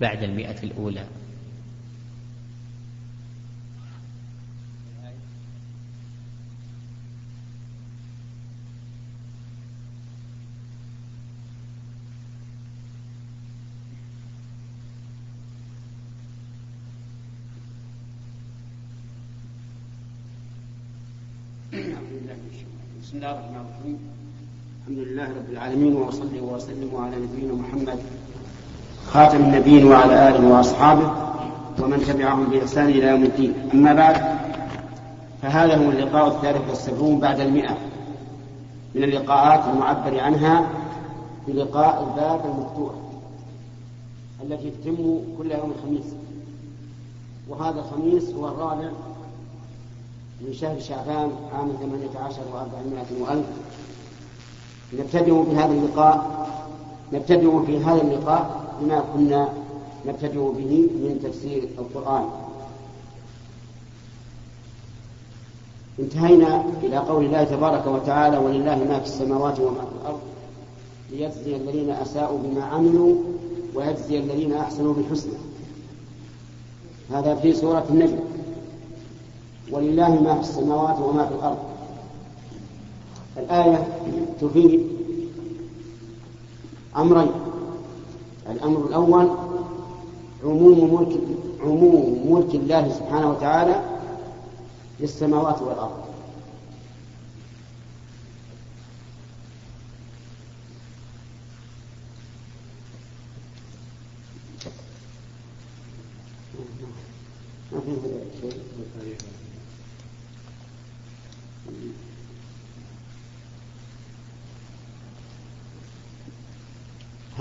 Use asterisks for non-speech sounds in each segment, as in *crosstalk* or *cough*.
بعد المئة الأولى. بسم الله الرحمن الرحيم. الحمد لله رب العالمين وأصلي وأسلم على نبينا محمد خاتم النبيين وعلى آله وأصحابه ومن تبعهم بإحسان إلى يوم الدين. أما بعد فهذا هو اللقاء الثالث والسبعون بعد المئة من اللقاءات المعبر عنها بلقاء الباب المفتوح التي تتم كل يوم الخميس. وهذا الخميس هو الرابع من شهر شعبان عام ثمانية عشر وأربعمائة وألف. نبتدئ بهذا اللقاء نبتدئ في هذا اللقاء بما كنا نبتدئ به من تفسير القرآن. انتهينا إلى قول الله تبارك وتعالى ولله ما في السماوات وما في الأرض ليجزي الذين أساءوا بما عملوا ويجزي الذين أحسنوا بالحسنى. هذا في سورة النجم. ولله ما في السماوات وما في الأرض. الآية تفيد أمرين. الأمر الأول عموم ملك عموم ملك الله سبحانه وتعالى للسماوات والأرض.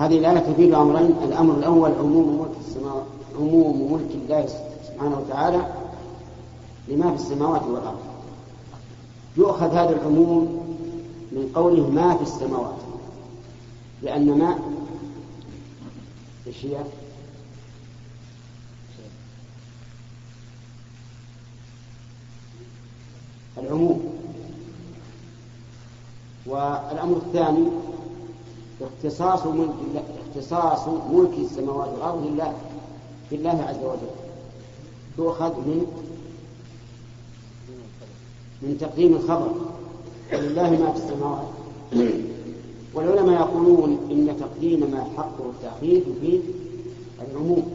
هذه الآية تفيد أمرين الأمر الأول عموم ملك السماوات عموم ملك الله سبحانه وتعالى لما في السماوات والأرض. يؤخذ هذا العموم من قوله ما في السماوات. لأن ما إيش هي؟ العموم. والأمر الثاني اختصاص ملك اختصاص ملك السماوات والأرض لله لله عز وجل. تؤخذ من من تقديم الخبر. ولله ما في السماوات. والعلماء يقولون إن تقديم ما حقه التأخير يفيد العموم.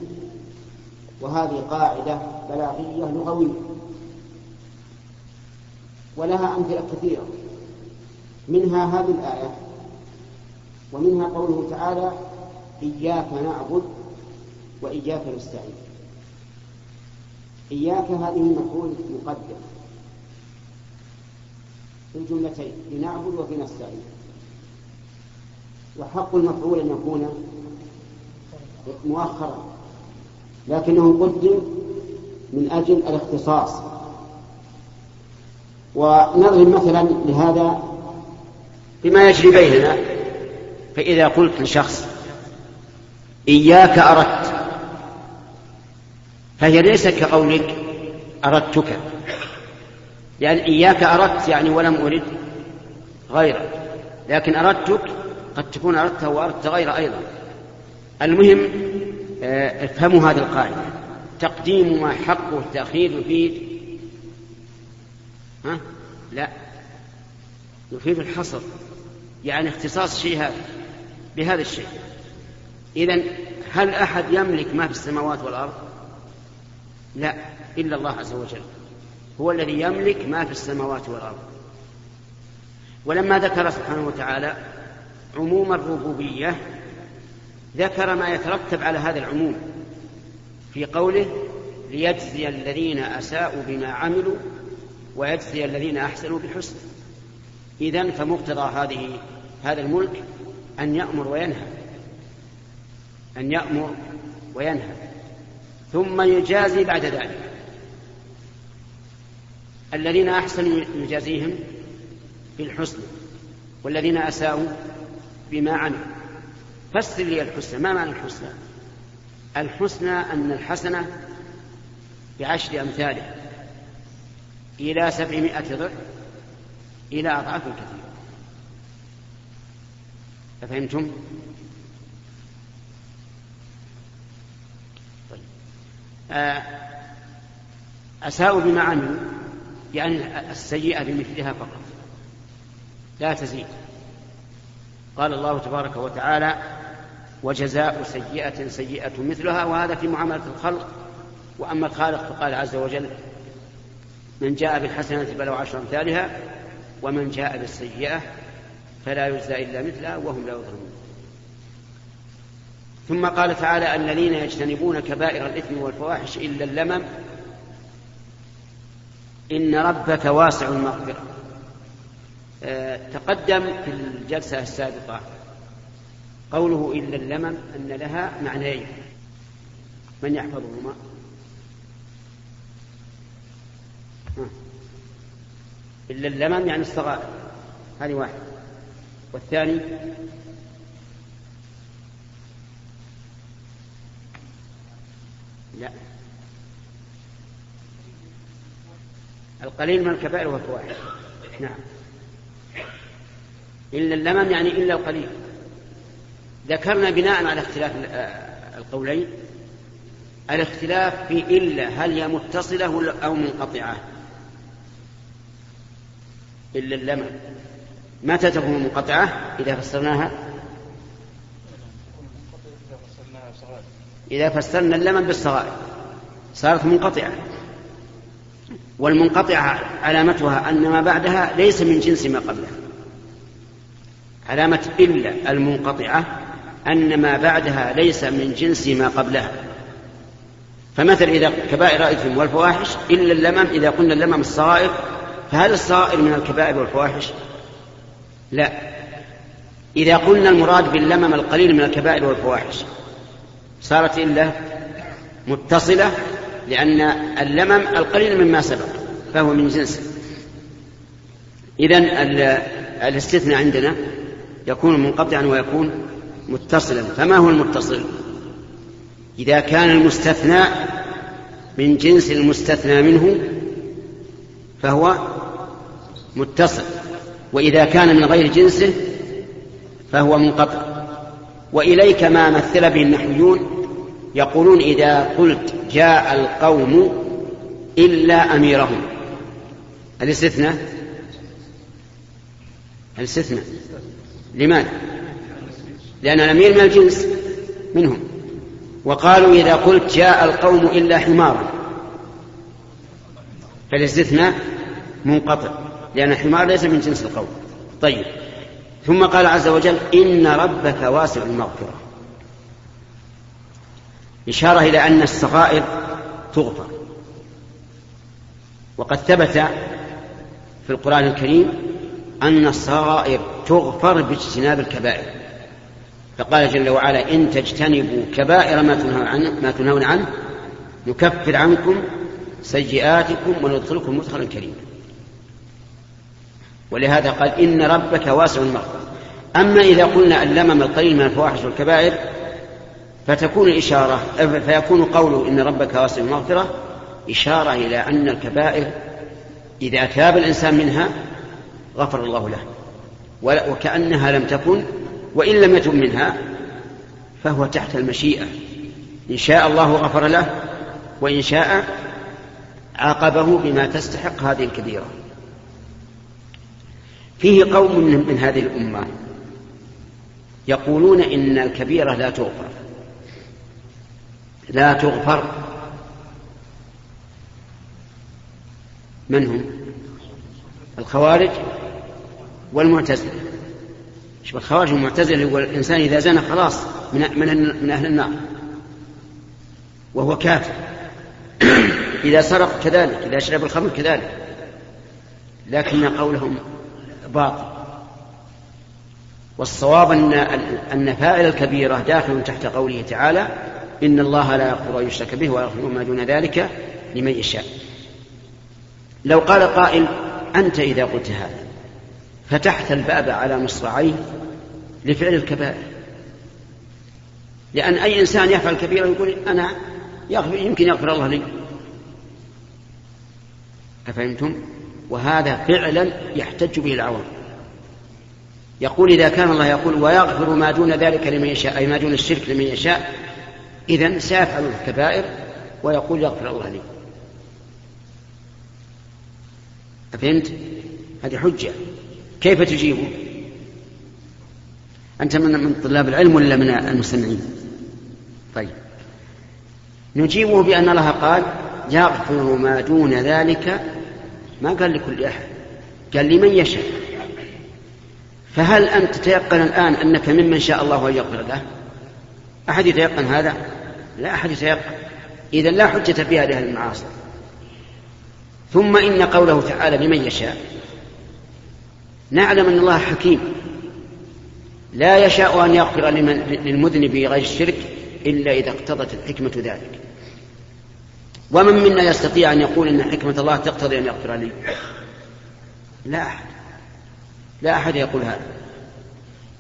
وهذه قاعدة بلاغية لغوية. ولها أمثلة كثيرة. منها هذه الآية. ومنها قوله تعالى إياك نعبد وإياك نستعين. إياك هذه مفعول مقدم في الجملتين لنعبد وفي نستعين وحق المفعول أن يكون مؤخرا لكنه قدم من أجل الاختصاص. ونضرب مثلا لهذا بما يجري بيننا. فإذا قلت لشخص إياك أردت فهي ليست كقولك أردتك. يعني إياك أردت يعني ولم أرد غيرك لكن أردتك قد تكون أردته وأردت غير أيضا. المهم آه، افهموا هذه القاعدة. تقديم ما حقه التأخير يفيد ها؟ لا يفيد الحصر. يعني اختصاص شيء هذا. بهذا الشيء. إذا هل أحد يملك ما في السماوات والأرض؟ لا إلا الله عز وجل. هو الذي يملك ما في السماوات والأرض. ولما ذكر سبحانه وتعالى عموم الربوبية ذكر ما يترتب على هذا العموم في قوله ليجزي الذين أساءوا بما عملوا ويجزي الذين أحسنوا بالحسن إذا فمقتضى هذه هذا الملك أن يأمر وينهى. أن يأمر وينهى. ثم يجازي بعد ذلك. الذين أحسنوا يجازيهم بالحسنى والذين أساءوا بما عملوا. فسر لي الحسنى. ما معنى الحسنى؟ الحسنى أن الحسنة بعشر أمثاله إلى سبعمائة ضعف إلى أضعاف كثيرة. أفهمتم؟ طيب. آه أساءوا بما عملوا يعني السيئة بمثلها فقط لا تزيد قال الله تبارك وتعالى وجزاء سيئة سيئة مثلها وهذا في معاملة الخلق وأما الخالق فقال عز وجل من جاء بالحسنة فله عشر أمثالها ومن جاء بالسيئة فلا يجزى إلا مثلها وهم لا يظلمون. ثم قال تعالى الذين يجتنبون كبائر الإثم والفواحش إلا اللمم. إن ربك واسع المغفرة. أه تقدم في الجلسة السابقة قوله إلا اللمم أن لها معنيين. من يحفظهما؟ إلا اللمم يعني الصغائر. هذه واحد والثاني لا. القليل من الكبائر والفواحش. نعم. إلا اللمم يعني إلا القليل. ذكرنا بناء على اختلاف القولين. الاختلاف في إلا هل هي متصلة أو منقطعة. إلا اللمم. متى تكون منقطعة إذا فسرناها؟ إذا فسرنا اللمم بالصغائر. صارت منقطعة. والمنقطعة علامتها أن ما بعدها ليس من جنس ما قبلها. علامة إلا المنقطعة أن ما بعدها ليس من جنس ما قبلها. فمثل إذا كبائر الإثم والفواحش إلا اللمم إذا قلنا اللمم الصغائر فهل الصغائر من الكبائر والفواحش؟ لا. إذا قلنا المراد باللمم القليل من الكبائر والفواحش صارت إلا متصلة لأن اللمم القليل مما سبق فهو من جنسه إذا الاستثناء عندنا يكون منقطعا ويكون متصلا. فما هو المتصل؟ إذا كان المستثنى من جنس المستثنى منه فهو متصل. وإذا كان من غير جنسه فهو منقطع. وإليك ما مثل به النحويون يقولون إذا قلت جاء القوم إلا أميرهم. الاستثناء؟ الاستثناء. لماذا؟ لأن الأمير من الجنس منهم. وقالوا إذا قلت جاء القوم إلا حمارا. فالاستثناء منقطع. لأن الحمار ليس من جنس القوم طيب. ثم قال عز وجل إن ربك واسع المغفرة. إشارة إلى أن الصغائر تغفر وقد ثبت في القرآن الكريم أن الصغائر تغفر باجتناب الكبائر. فقال جل وعلا إن تجتنبوا كبائر ما تنهون عنه, ما تنهون عنه نكفر عنكم سيئاتكم وندخلكم مدخلا كريما. ولهذا قال إن ربك واسع المغفرة أما إذا قلنا اللمم القليل من الفواحش والكبائر فتكون الإشارة فيكون قوله إن ربك واسع المغفرة إشارة إلى أن الكبائر إذا تاب الإنسان منها غفر الله له. وكأنها لم تكن وإن لم يتب منها فهو تحت المشيئة. إن شاء الله غفر له وإن شاء عاقبه بما تستحق هذه الكبيرة. فيه قوم من هذه الأمة يقولون إن الكبيرة لا تغفر. لا تغفر. من هم؟ الخوارج والمعتزلة. شوف الخوارج والمعتزلة هو الإنسان إذا زنى خلاص من, من, من أهل النار. وهو كافر. *clears throat* إذا سرق كذلك إذا شرب الخمر كذلك. لكن قولهم باطل. والصواب أن أن فاعل الكبيرة داخل تحت قوله تعالى إن الله لا يغفر أن يشرك به ويغفر ما دون ذلك لمن يشاء. لو قال قائل أنت إذا قلت هذا فتحت الباب على مصراعيه لفعل الكبائر. لأن أي إنسان يفعل كبيرة يقول أنا يغفر يمكن يغفر الله لي. أفهمتم؟ وهذا فعلا يحتج به العوام يقول إذا كان الله يقول ويغفر ما دون ذلك لمن يشاء أي ما دون الشرك لمن يشاء إذا سيفعل الكبائر ويقول يغفر الله لي فهمت؟ هذه حجة كيف تجيبه؟ أنت من من طلاب العلم ولا من المستمعين؟ طيب نجيبه بأن الله قال يغفر ما دون ذلك ما قال لكل أحد. قال لمن يشاء. فهل أنت تتيقن الآن أنك ممن شاء الله أن يغفر له؟ أحد يتيقن هذا؟ لا أحد يتيقن. إذا لا حجة في هذه المعاصي. ثم إن قوله تعالى لمن يشاء. نعلم أن الله حكيم. لا يشاء أن يغفر لمن للمذنب غير الشرك إلا إذا اقتضت الحكمة ذلك. ومن منا يستطيع أن يقول إن حكمة الله تقتضي أن يغفر لي؟ لا أحد. لا أحد يقول هذا.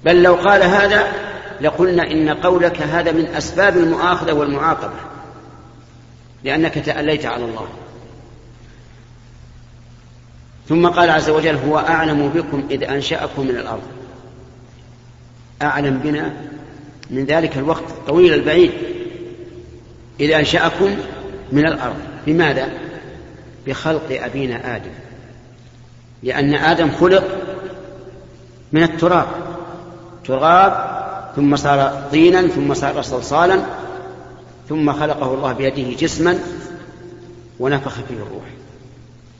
بل لو قال هذا لقلنا إن قولك هذا من أسباب المؤاخذة والمعاقبة. لأنك تأليت على الله. ثم قال عز وجل هو أعلم بكم إذ أنشأكم من الأرض. أعلم بنا من ذلك الوقت الطويل البعيد. إذ أنشأكم من الأرض. بماذا؟ بخلق أبينا آدم. لأن آدم خلق من التراب. تراب ثم صار طينا ثم صار صلصالا ثم خلقه الله بيده جسما ونفخ فيه الروح.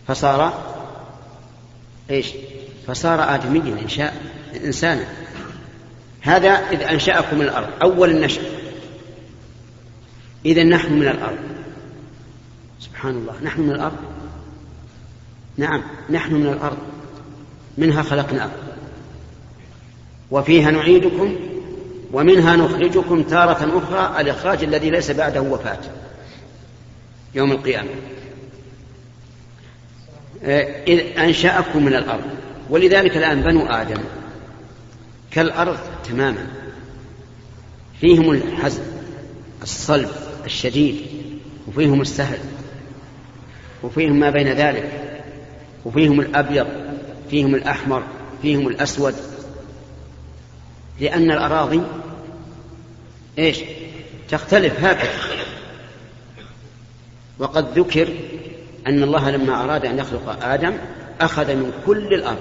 فصار إيش؟ فصار آدميا إنشاء إنسانا. هذا إذ أنشأكم من الأرض. أول النشأ. إذا نحن من الأرض. سبحان الله. نحن من الأرض؟ نعم نحن من الأرض. منها خلقناكم وفيها نعيدكم ومنها نخرجكم تارة أخرى الإخراج الذي ليس بعده وفاة. يوم القيامة. آه، إذ أنشأكم من الأرض. ولذلك الآن بنو آدم كالأرض تماما. فيهم الحزن الصلب الشديد وفيهم السهل. وفيهم ما بين ذلك. وفيهم الأبيض فيهم الأحمر فيهم الأسود. لأن الأراضي إيش؟ تختلف هكذا. وقد ذكر أن الله لما أراد أن يخلق آدم أخذ من كل الأرض.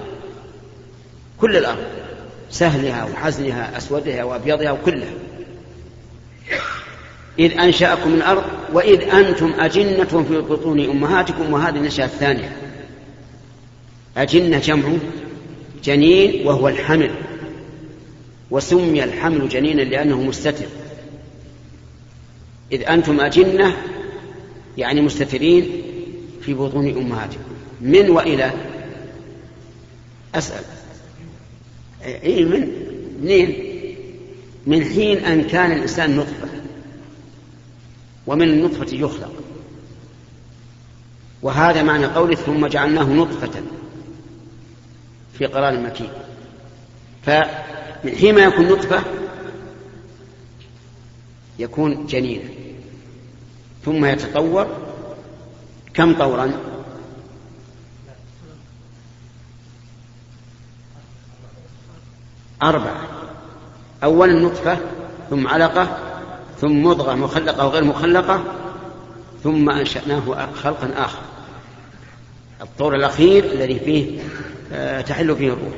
كل الأرض. سهلها وحزنها أسودها وأبيضها وكلها. إذ أنشأكم من الأرض وإذ أنتم أجنة في بطون أمهاتكم وهذه النشأة الثانية. أجنة جمع جنين وهو الحمل وسمي الحمل جنينا لأنه مستتر. إذ أنتم أجنة يعني مستترين في بطون أمهاتكم. من وإلى؟ أسأل. إيه من؟ منين؟ من حين أن كان الإنسان نطفة. ومن النطفة يخلق. وهذا معنى قوله ثم جعلناه نطفة في قرار مكين. فمن حين ما يكون نطفة يكون جنينا ثم يتطور. كم طورا؟ أربعة. أولا نطفة ثم علقة ثم مضغة مخلقة وغير مخلقة ثم أنشأناه خلقا آخر. الطور الأخير الذي فيه آه، تحل فيه الروح.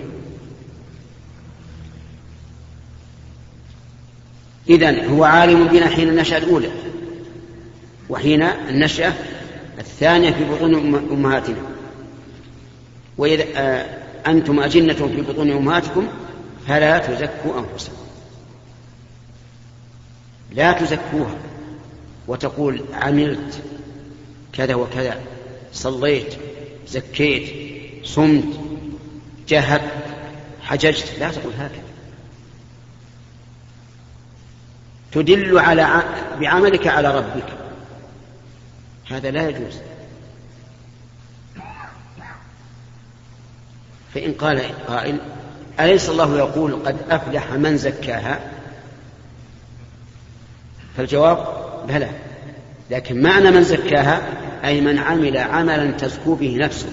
إذن هو عالم بنا حين النشأة الأولى وحين النشأة الثانية في بطون أمهاتنا. وإذا آه، أنتم أجنة في بطون أمهاتكم فلا تزكوا أنفسكم. لا تزكوها وتقول عملت كذا وكذا صليت زكيت صمت جاهدت حججت لا تقول هكذا. تدل على بعملك على ربك. هذا لا يجوز. فإن قال قائل أليس الله يقول قد أفلح من زكاها؟ فالجواب بلى. لكن معنى من زكاها أي من عمل عملا تزكو به نفسه.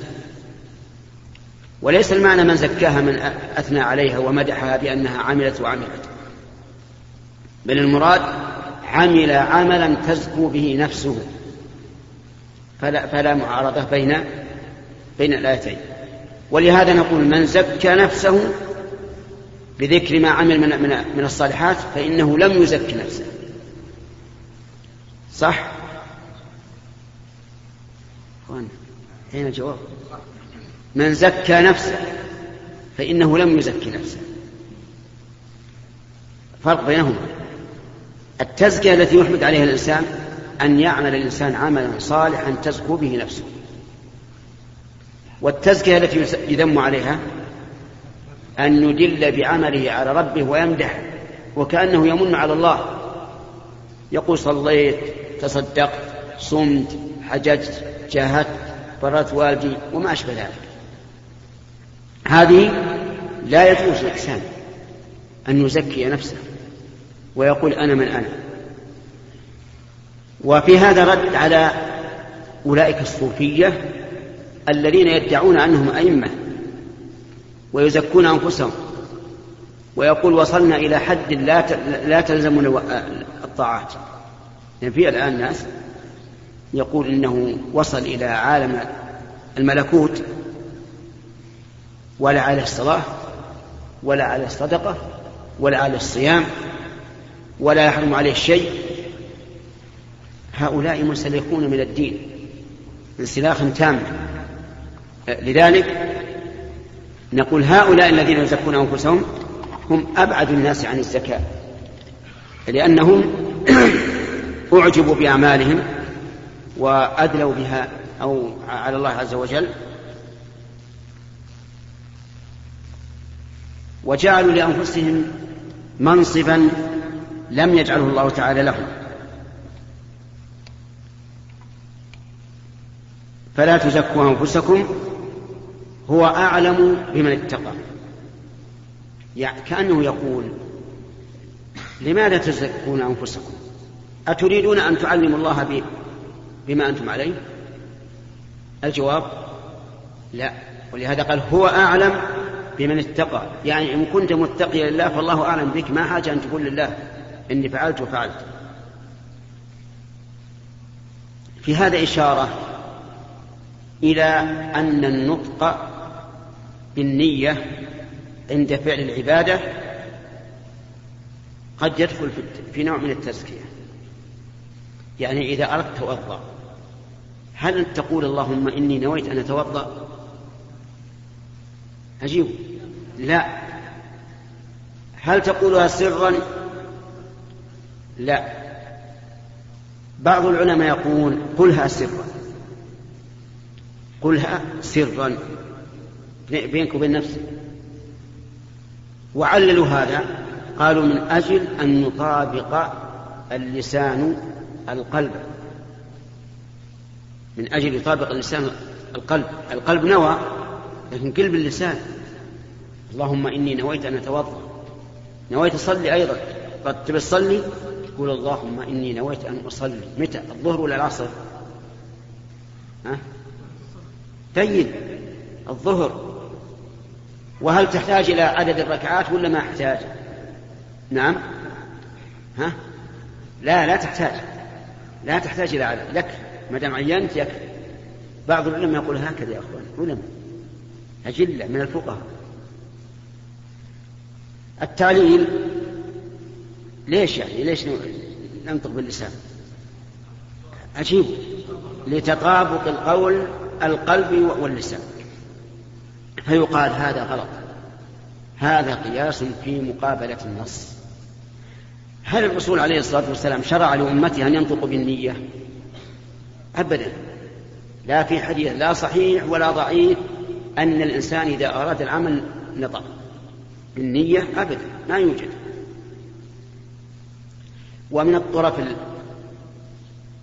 وليس المعنى من زكاها من أثنى عليها ومدحها بأنها عملت وعملت. بل المراد عمل عملا تزكو به نفسه. فلا, فلا معارضة بين بين الآيتين. ولهذا نقول من زكى نفسه بذكر ما عمل من, من, من الصالحات فإنه لم يزكي نفسه. صح؟ أين الجواب؟ من زكى نفسه فإنه لم يزكي نفسه فرق بينهما التزكية التي يحمد عليها الإنسان أن يعمل الإنسان عملا صالحا تزكو به نفسه والتزكية التي يذم عليها أن يدل بعمله على ربه ويمدح وكأنه يمن على الله يقول صليت تصدقت صمت حججت جاهدت بررت والدي وما أشبه ذلك. هذه لا يجوز الإنسان أن يزكي نفسه ويقول أنا من أنا. وفي هذا رد على أولئك الصوفية الذين يدعون أنهم أئمة ويزكون أنفسهم ويقول وصلنا إلى حد لا لا تلزمنا الطاعات. في الآن ناس يقول إنه وصل إلى عالم الملكوت ولا على الصلاة ولا على الصدقة ولا على الصيام ولا يحرم عليه شيء. هؤلاء منسلخون من الدين انسلاخا تاما لذلك نقول هؤلاء الذين يزكون أنفسهم هم أبعد الناس عن الزكاة لأنهم *clears throat* أعجبوا بأعمالهم وأدلوا بها أو على الله عز وجل. وجعلوا لأنفسهم منصبا لم يجعله الله تعالى لهم. فلا تزكوا أنفسكم هو أعلم بمن اتقى. يعني كأنه يقول لماذا تزكون أنفسكم؟ أتريدون أن تعلموا الله بما أنتم عليه؟ الجواب لا. ولهذا قال هو أعلم بمن اتقى. يعني إن كنت متقيا لله فالله أعلم بك. ما حاجة أن تقول لله إني فعلت وفعلت. في هذا إشارة إلى أن النطق بالنية عند فعل العبادة قد يدخل في نوع من التزكية. يعني إذا أردت توضأ هل تقول اللهم إني نويت أن أتوضأ؟ عجيب لا. هل تقولها سرا؟ لا. بعض العلماء يقول قلها سرا. قلها سرا. بينك وبين نفسك. وعللوا هذا. قالوا من أجل أن يطابق اللسان القلب. من أجل يطابق اللسان القلب. القلب نوى لكن قلب اللسان. اللهم إني نويت أن أتوضأ. نويت أصلي أيضا. قد تبي تصلي؟ تقول اللهم إني نويت أن أصلي. متى؟ الظهر ولا العصر؟ ها؟ جيد الظهر. وهل تحتاج إلى عدد الركعات ولا ما أحتاج؟ نعم. ها؟ لا لا تحتاج. لا تحتاج إلى عدد لك ما دام عينت يكفي. بعض العلماء يقول هكذا يا أخوان. علماء. أجلة من الفقهاء. التعليل ليش يعني؟ ليش ننطق باللسان؟ عجيب. لتطابق القول القلب واللسان. فيقال هذا غلط. هذا قياس في مقابلة النص. هل الرسول عليه الصلاة والسلام شرع لأمته أن ينطقوا بالنية؟ أبدا. لا في حديث لا صحيح ولا ضعيف أن الإنسان إذا أراد العمل نطق بالنية أبدا. ما يوجد. ومن الطرف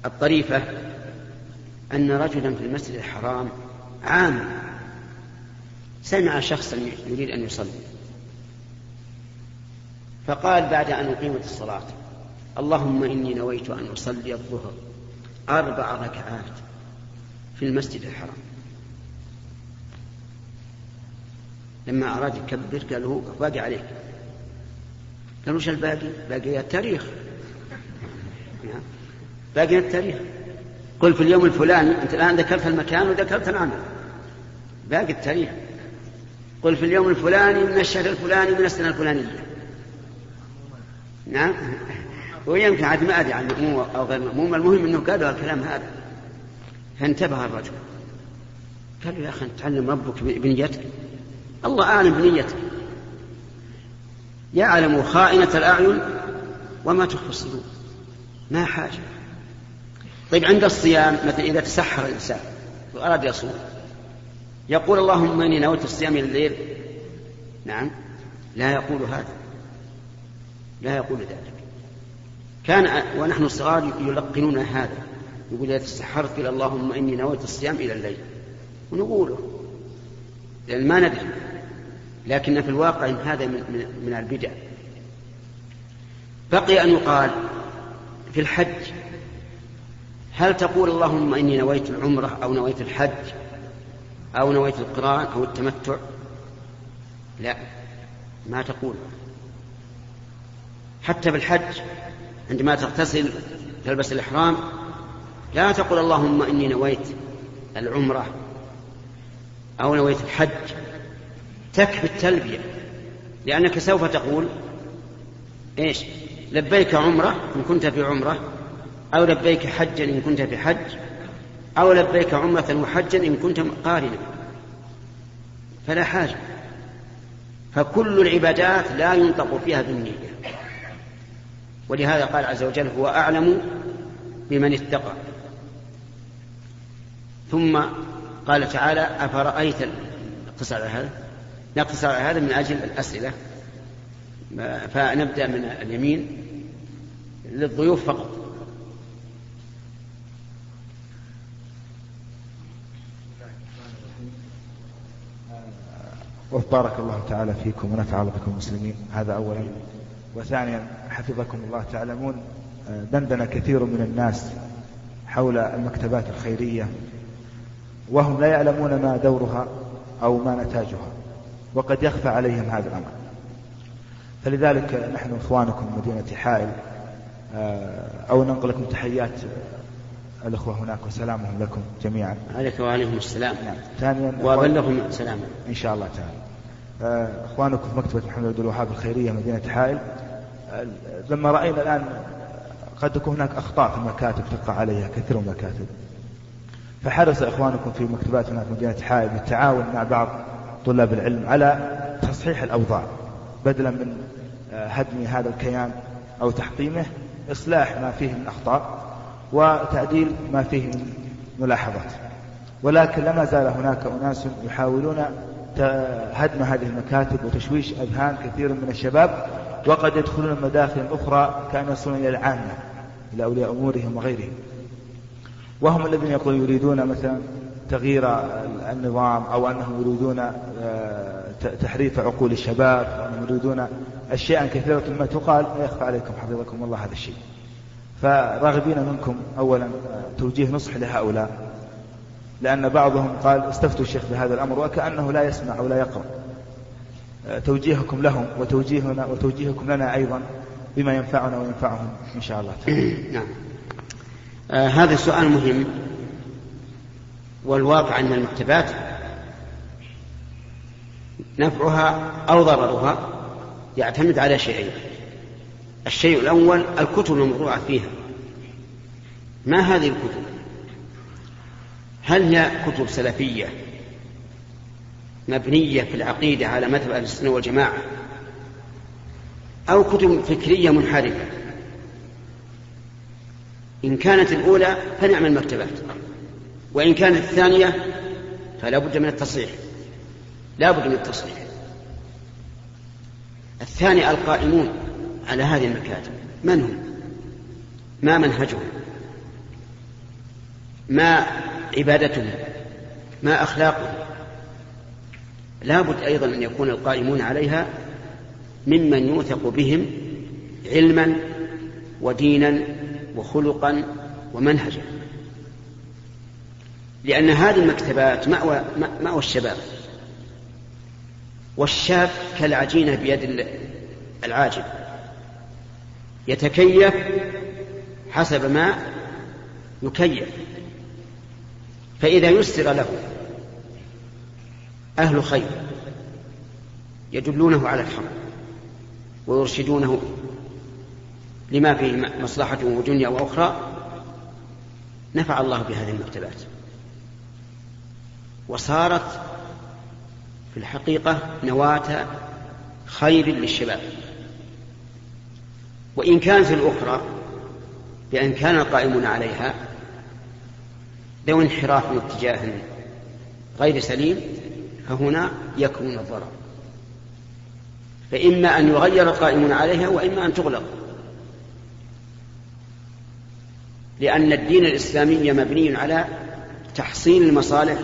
الطريفة أن رجلا في المسجد الحرام عام سمع شخصا يريد أن يصلي. فقال بعد أن أقيمت الصلاة اللهم إني نويت أن أصلي الظهر أربع ركعات في المسجد الحرام. لما أراد يكبر قال له باقي عليك. قال وش الباقي؟ باقي التاريخ. نعم. باقي التاريخ. قل في اليوم الفلاني أنت الآن ذكرت المكان وذكرت العمل. باقي التاريخ. قل في اليوم الفلاني من الشهر الفلاني من السنة الفلانية. نعم. ويمكن عاد ما أدري عن مأموم أو غير مأموم. المهم أنه قالوا الكلام هذا. فانتبه الرجل. قال له يا أخي تعلم ربك بنيتك. الله أعلم بنيتك. يعلم خائنة الأعين وما تخفي الصدور. ما حاجة. طيب عند الصيام مثلا إذا تسحر الإنسان وأراد يصوم يقول اللهم إني نويت الصيام إلى الليل نعم. لا يقول هذا. لا يقول ذلك. كان ونحن صغار يلقنون هذا. يقول إذا تسحرت إلى اللهم إني نويت الصيام إلى الليل. ونقوله. لأن ما ندري. لكن في الواقع إن هذا من, من البدع. بقي أن يقال في الحج هل تقول اللهم إني نويت العمرة أو نويت الحج أو نويت القرآن أو التمتع؟ لا. ما تقول. حتى بالحج عندما تغتسل تلبس الإحرام لا تقول اللهم إني نويت العمرة أو نويت الحج. تكفي التلبية لأنك سوف تقول إيش؟ لبيك عمرة إن كنت في عمرة أو لبيك حجا إن كنت في حج أو لبيك عمرة وحجا إن كنت قارنا. فلا حاجة. فكل العبادات لا ينطق فيها بالنية. ولهذا قال عز وجل هو أعلم بمن اتقى. ثم قال تعالى أفرأيت اقتصر على هذا؟ نقتصر على هذا من أجل الأسئلة. فنبدأ من اليمين للضيوف فقط. وبارك الله تعالى فيكم ونفع بكم المسلمين. هذا أولا. وثانيا حفظكم الله تعلمون دندن كثير من الناس حول المكتبات الخيرية وهم لا يعلمون ما دورها أو ما نتاجها وقد يخفى عليهم هذا الأمر. فلذلك نحن إخوانكم مدينة حائل أو ننقل لكم تحيات الأخوة هناك وسلامهم لكم جميعا. عليك وعليكم السلام. نعم. ثانيا وأبلغهم سلاما. إن شاء الله تعالى. إخوانكم في مكتبة محمد عبد الوهاب الخيرية مدينة حائل لما رأينا الآن قد تكون هناك أخطاء في المكاتب تقع عليها كثير من المكاتب. فحرص إخوانكم في مكتبات هناك مدينة حائل بالتعاون مع بعض طلاب العلم على تصحيح الأوضاع بدلا من هدم هذا الكيان أو تحطيمه إصلاح ما فيه من أخطاء وتعديل ما فيه من ملاحظات. ولكن لما زال هناك أناس يحاولون هدم هذه المكاتب وتشويش أذهان كثير من الشباب وقد يدخلون مداخل أخرى كأن يصلون إلى العامة إلى أولياء أمورهم وغيرهم. وهم الذين يقولون يريدون مثلا تغيير النظام أو أنهم يريدون آه، تحريف عقول الشباب أو أنهم يريدون أشياء كثيرة ما تقال لا يخفى عليكم حفظكم الله هذا الشيء. فراغبين منكم أولا آه، توجيه نصح لهؤلاء لأن بعضهم قال استفتوا الشيخ بهذا الأمر وكأنه لا يسمع ولا يقرأ. توجيهكم لهم وتوجيهنا وتوجيهكم لنا أيضا بما ينفعنا وينفعهم إن شاء الله تعالى. *coughs* نعم. آه هذا سؤال مهم والواقع أن المكتبات. نفعها أو ضررها يعتمد على شيئين. الشيء الأول الكتب الموضوعة فيها. ما هذه الكتب؟ هل هي كتب سلفية؟ مبنية في العقيدة على مذهب أهل السنة والجماعة أو كتب فكرية منحرفة. إن كانت الأولى فنعم المكتبات وإن كانت الثانية فلا بد من التصحيح لا بد من التصحيح الثاني القائمون على هذه المكاتب. من هم؟ ما منهجهم؟ ما عبادتهم؟ ما أخلاقهم؟ لا بد أيضا أن يكون القائمون عليها ممن يوثق بهم علما ودينا وخلقا ومنهجا. لأن هذه المكتبات مأوى, مأوى الشباب والشاب كالعجينة بيد العاجل يتكيف حسب ما يكيف فإذا يسر له أهل خير يدلونه على الحق ويرشدونه لما فيه مصلحة ودنيا وأخرى. نفع الله بهذه المكتبات. وصارت في الحقيقة نواة خير للشباب. وإن كانت الأخرى بأن كان القائمون عليها ذو انحراف اتجاه غير سليم فهنا يكون الضرر. فإما أن يغير القائمون عليها وإما أن تغلق. لأن الدين الإسلامي مبني على تحصيل المصالح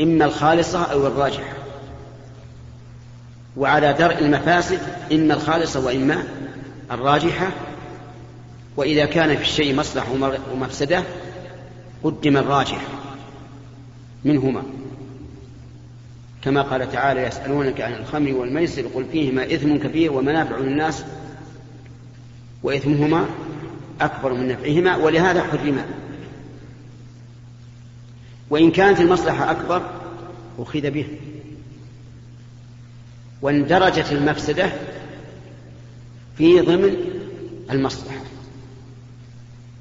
إما الخالصة أو الراجحة. وعلى درء المفاسد إما الخالصة وإما الراجحة. وإذا كان في الشيء مصلحة ومفسدة قدم الراجح. منهما. كما قال تعالى يسألونك عن الخمر والميسر قل فيهما إثم كبير ومنافع للناس وإثمهما أكبر من نفعهما ولهذا حرما وإن كانت المصلحة أكبر أخذ به. واندرجت المفسدة في ضمن المصلحة.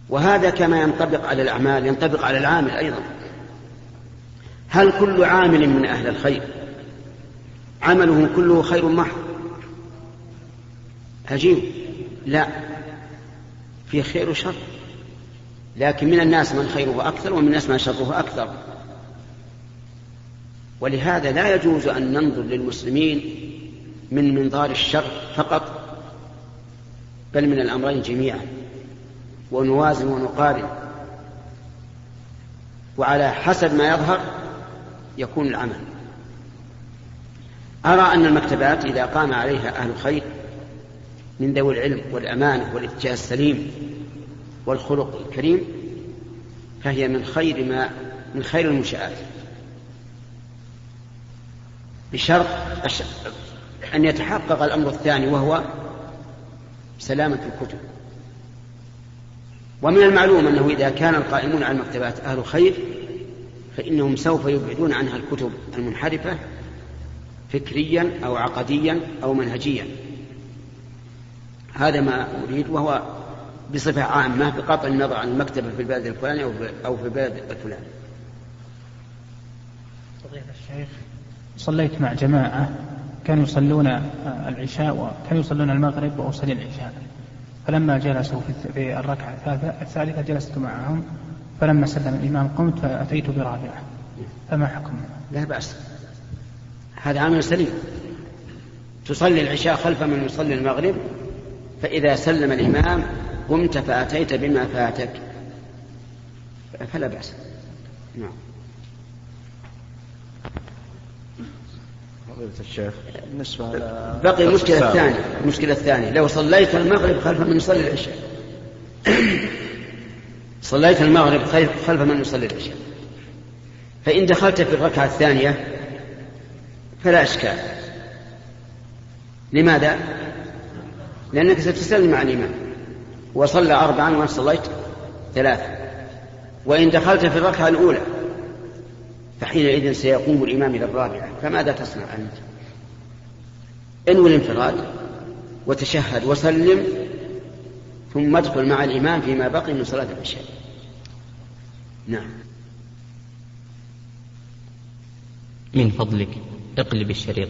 وهذا كما ينطبق على الأعمال ينطبق على العامل أيضا. هل كل عامل من أهل الخير؟ عمله كله خير محض؟ عجيب. لا. في خير وشر. لكن من الناس من خيره أكثر ومن الناس من شره أكثر. ولهذا لا يجوز أن ننظر للمسلمين من منظار الشر فقط بل من الأمرين جميعا. ونوازن ونقارن. وعلى حسب ما يظهر يكون العمل. أرى أن المكتبات إذا قام عليها أهل الخير من ذوي العلم والأمانة والاتجاه السليم والخلق الكريم فهي من خير ما من خير المنشآت. بشرط أن يتحقق الأمر الثاني وهو سلامة الكتب. ومن المعلوم أنه إذا كان القائمون على المكتبات أهل خير فإنهم سوف يبعدون عنها الكتب المنحرفة فكريا أو عقديا أو منهجيا. هذا ما أريد وهو بصفة عامة بقطع النظر عن المكتبة في البلد الفلاني أو في البلد الفلاني. الشيخ صليت مع جماعة كانوا يصلون العشاء وكانوا يصلون المغرب وأصلي العشاء. فلما جلسوا في الركعة الثالثة جلست معهم. فلما سلم الإمام قمت فأتيت برابعة. فما حكم؟ لا بأس. هذا عمل سليم. تصلي العشاء خلف من يصلي المغرب فإذا سلم الإمام قمت فأتيت بما فاتك. فلا بأس. نعم. الشيخ بالنسبة بقي المشكلة الثانية. المشكلة الثانية لو صليت المغرب خلف من يصلي العشاء صليت المغرب خلف من يصلي العشاء. فإن دخلت في الركعة الثانية فلا إشكال. لماذا؟ لأنك ستسلم مع الإمام وصلى أربعا وأنت صليت ثلاثة. وإن دخلت في الركعة الأولى فحينئذ سيقوم الإمام إلى الرابعة. فماذا تصنع أنت؟ انوي الانفراد وتشهد وسلم ثم ادخل مع الإمام فيما بقي من صلاة العشاء. نعم. من فضلك اقلب الشريط.